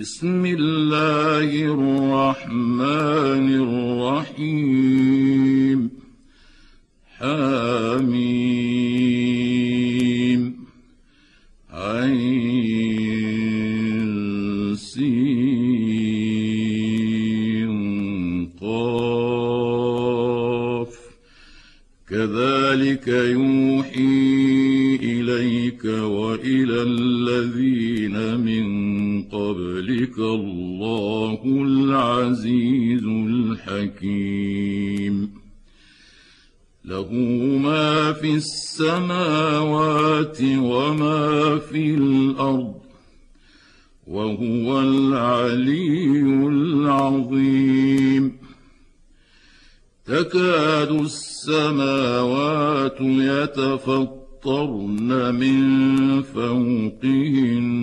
بسم الله الرحمن الرحيم. حميم. قاف. كذلك يوحي إليك وإلى الذين من قبلك الله العزيز الحكيم. له ما في السماوات وما في الأرض وهو العلي العظيم. تكاد السماوات يتفطرن من فوقهن.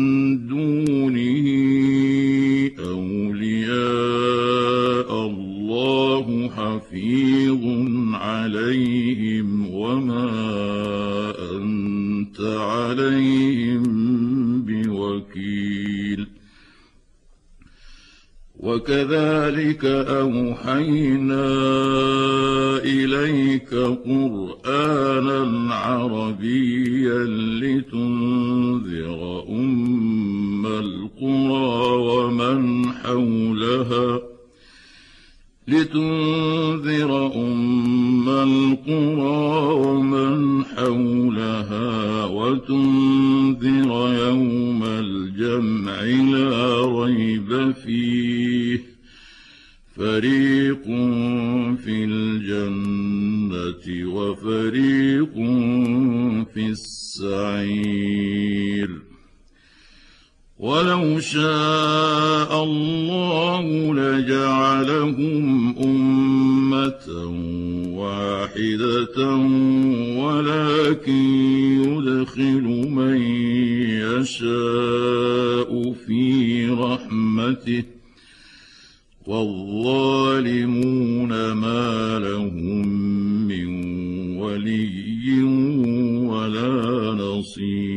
لا ريب فيه فريق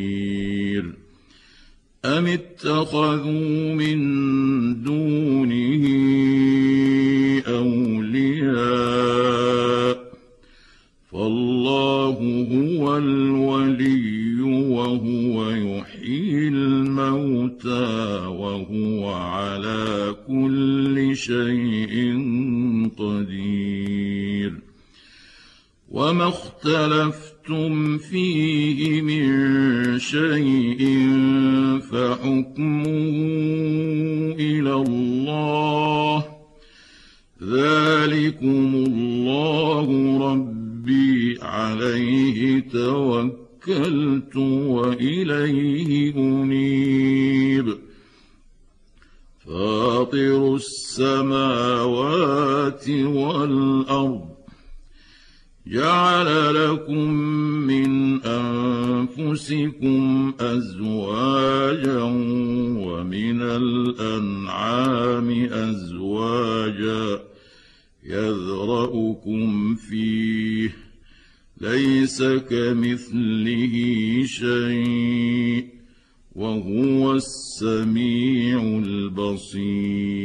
نصير أم اتخذوا من دونه أولياء؟ فالله هو الولي وهو يحيي الموتى وهو على كل شيء قدير. وما اختلفتم فيه من شيء فحكمه إلى الله. ذلكم الله ربي عليه توكلت وإليه أنيب. فاطر السماوات والأرض جعل لكم من أنفسكم أزواجا ومن الأنعام أزواجا يذرأكم فيه ليس كمثله شيء وهو السميع البصير.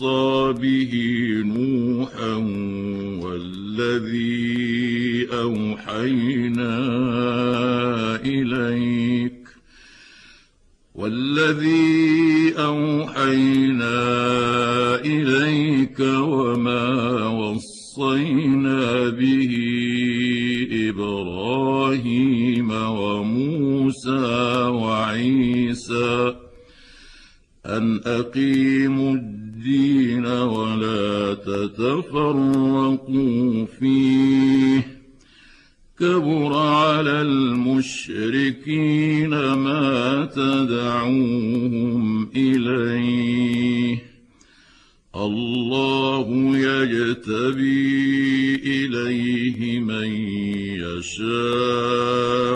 وصى به نوحا والذي اوحينا اليك والذي أوحينا إليك وما وصينا به إبراهيم وموسى وعيسى أن أقيموا ولا تتفرقوا فيه. كبر على المشركين ما تدعوهم إليه. الله يجتبي إليه من يشاء.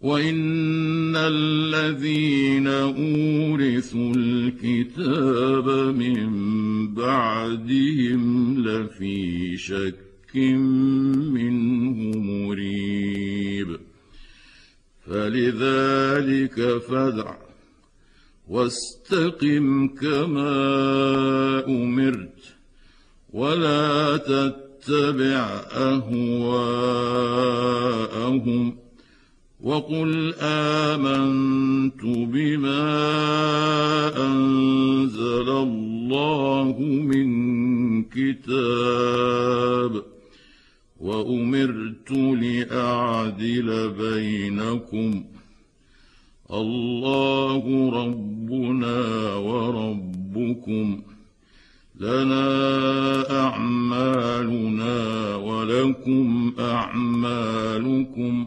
وان الذين اورثوا الكتاب من بعدهم لفي شك منه مريب فلذلك فدع واستقم كما امرت ولا تتبع اهواءهم وقل آمنت بما أنزل الله من كتاب وأمرت لأعدل بينكم الله ربنا وربكم لنا أعمالنا ولكم أعمالكم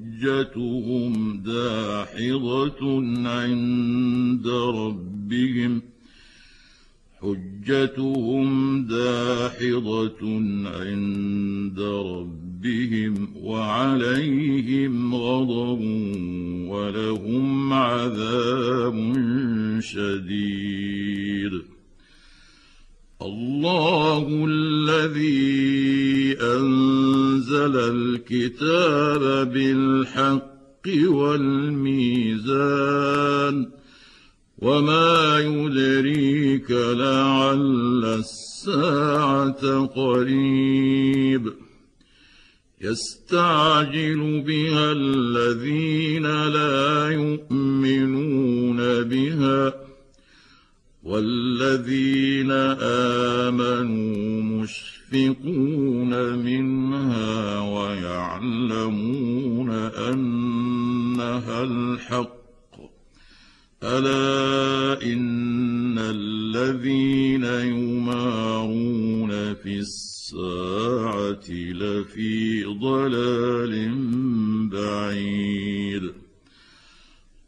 حجتهم داحضة عند ربهم. حجتهم داحضة عند ربهم وعليهم غضب ولهم عذاب شديد. الله الذي أنزل الكتاب بالحق والميزان وما يدريك لعل الساعة قريب يستعجل بها الذين لا يؤمنون بها والذين آمنوا مشفقون منها ويعلمون انها الحق الا ان الذين يمارون في الساعة لفي ضلال بعيد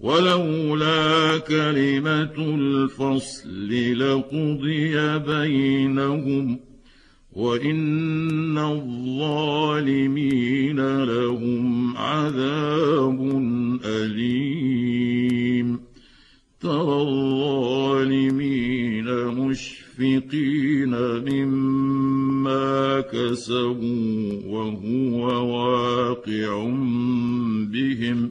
ولولا كلمة الفصل لقضي بينهم وإن الظالمين لهم عذاب أليم. ترى الظالمين مشفقين مما كسبوا وهو واقع بهم.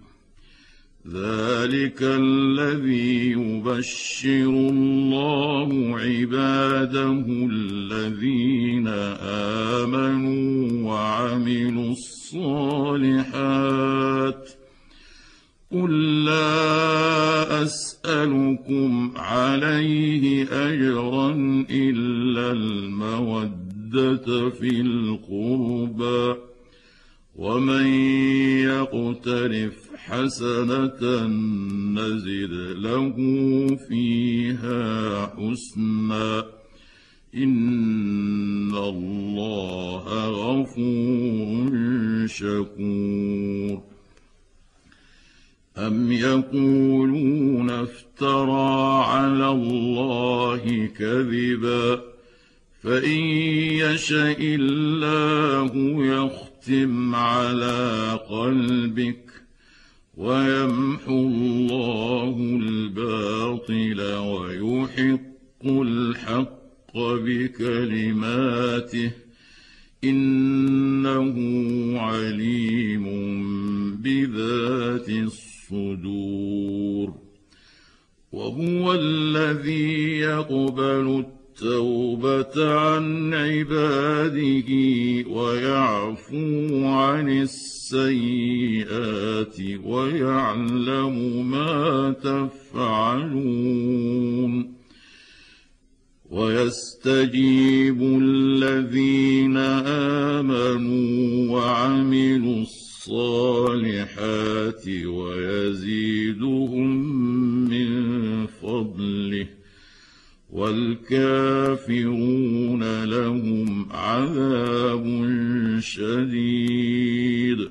ذلك الذي يبشر الله عباده الذين آمنوا وعملوا الصالحات. قل لا أسألكم عليه أجرا إلا المودة في القربى. ومن يقترف حسنة نزد له فيها حسنا. إن الله غفور شكور. أم يقولون افترى على الله كذبا؟ فإن يشأ الله يختم على قلبك. ويمحو الله الباطل ويحق الحق بكلماته إنه عليم بذات الصدور وهو الذي يقبل التوبة عن عباده ويعفو عن السيئات ويعلم ما تفعلون ويستجيب الذين آمنوا وعملوا الصالحات ويزيدهم من فضله والكافرون لهم عذاب شديد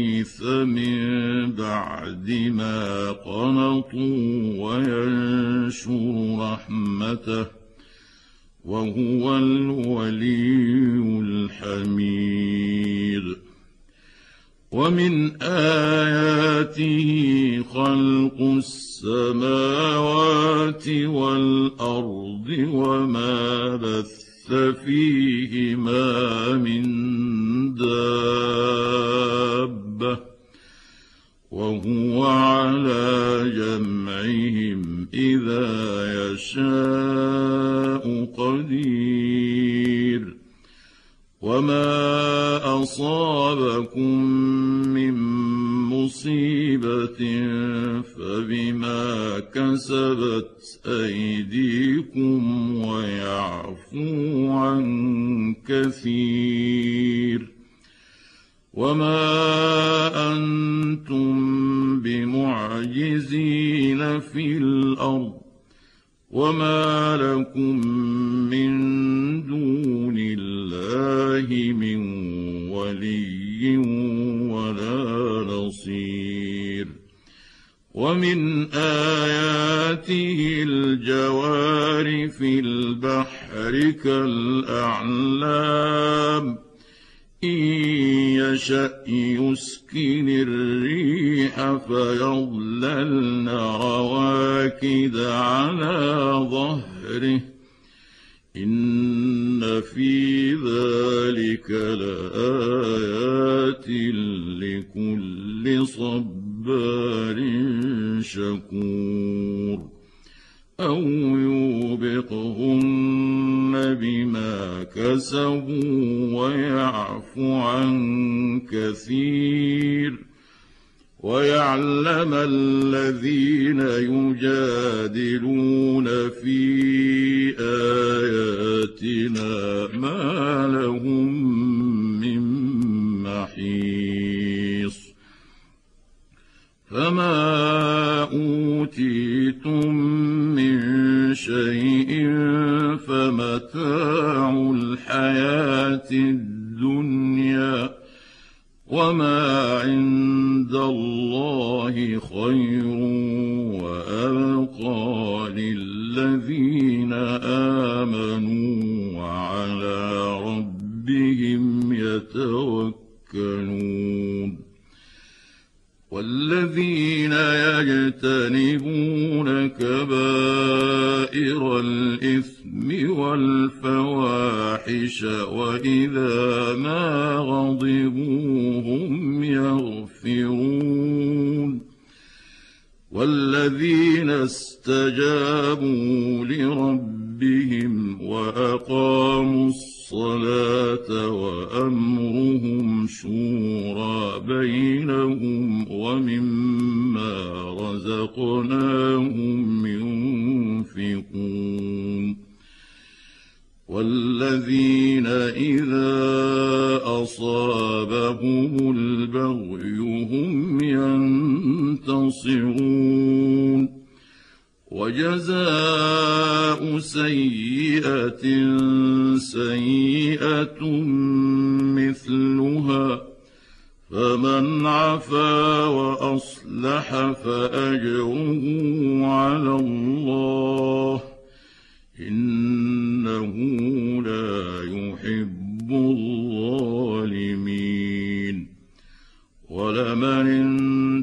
الغيث من بعد ما قنطوا وينشر رحمته وهو الولي الحميد. ومن آياته خلق السماوات والأرض وما بث فيهما من دابة. ولي ولا نصير. ومن آياته الجوار في البحر كالأعلام. إن يشأ يسكن الريح الريح فيظللن رواكد على ظهره. إن في ذلك لآيات لكل صبار شكور أو يوبقهن بما كسبوا ويعفو عن كثير ويعلم الذين يجادلون في آياتنا ما لهم من محيص. فما أوتيتم من شيء فمتاع الحياة الدنيا وما عند الله خير وأبقى للذين آمنوا وعلى ربهم يتوكلون والذين يجتنبون كبائر الإثم والفواحش وإذا ما غضبوا هم يغفرون والذين استجابوا لربهم وأقاموا الصلاة وأمرهم شورى بينهم ومما رزقناهم ينفقون. والذين إذا أصابهم البغي هم ينتصرون. وجزاء سيئة سيئة مثلها فمن عفا وأصلح فأجره على الله إنه لا يحب الظالمين ولمن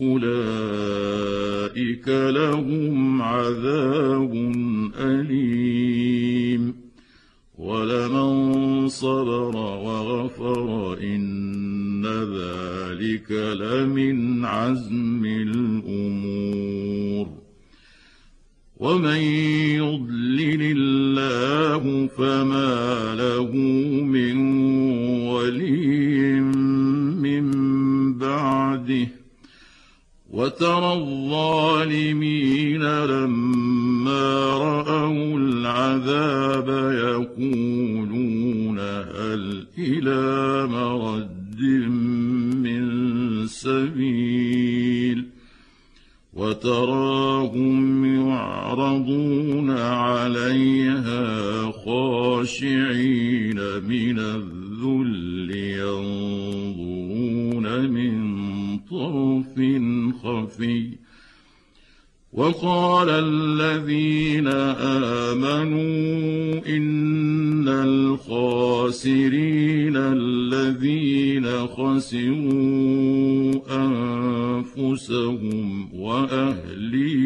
أولئك لهم عذاب أليم. ولمن صبر وغفر إن ذلك لمن عزم الأمور. ومن يضلل الله فما له وترى الظالمين لما رأوا العذاب يقولون هل إلى مرد من سبيل وتراهم يعرضون عليها خاشعين من الذل خفي وقال الذين آمنوا إن الخاسرين الذين خسروا أنفسهم وأهليهم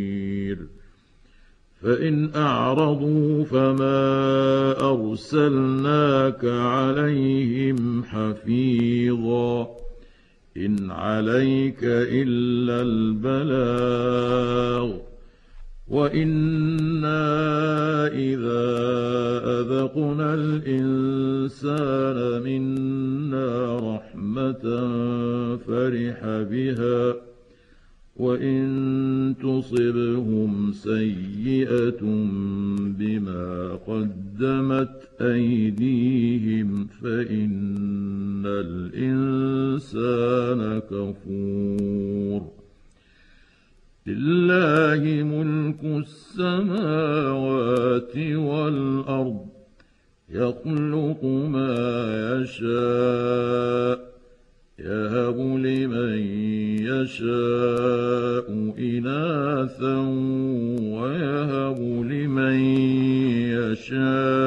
فإن أعرضوا فما أرسلناك عليهم حفيظا إن عليك إلا البلاغ وإنا إذا أذقنا الإنسان منا رحمة فرح بها وإن تصبهم سيئة بما قدمت أيديهم فإن الإنسان كفور. لله ملك السماوات والأرض يخلق ما يشاء يهب لمن يشاء إناثا ويهب لمن يشاء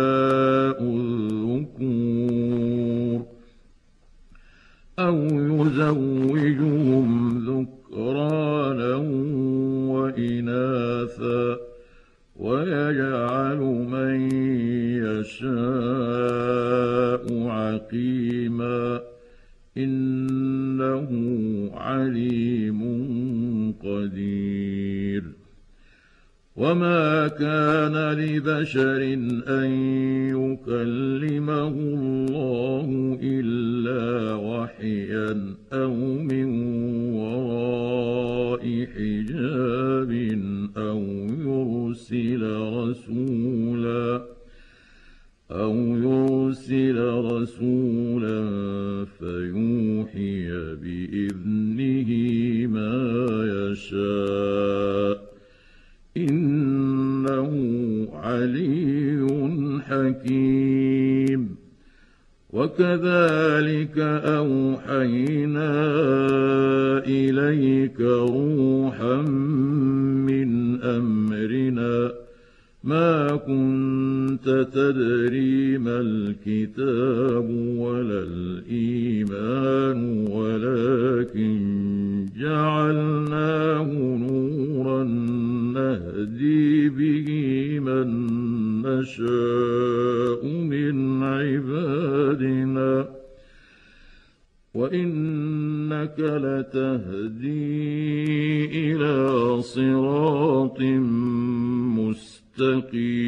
حجاب أو يرسل رسولا أو يرسل رسولا فيوحي بإذنه ما يشاء إنه علي حكيم وكذلك جعلناه نورا نهدي به من نشاء من عبادنا. وإنك لتهدي إلى صراط مستقيم.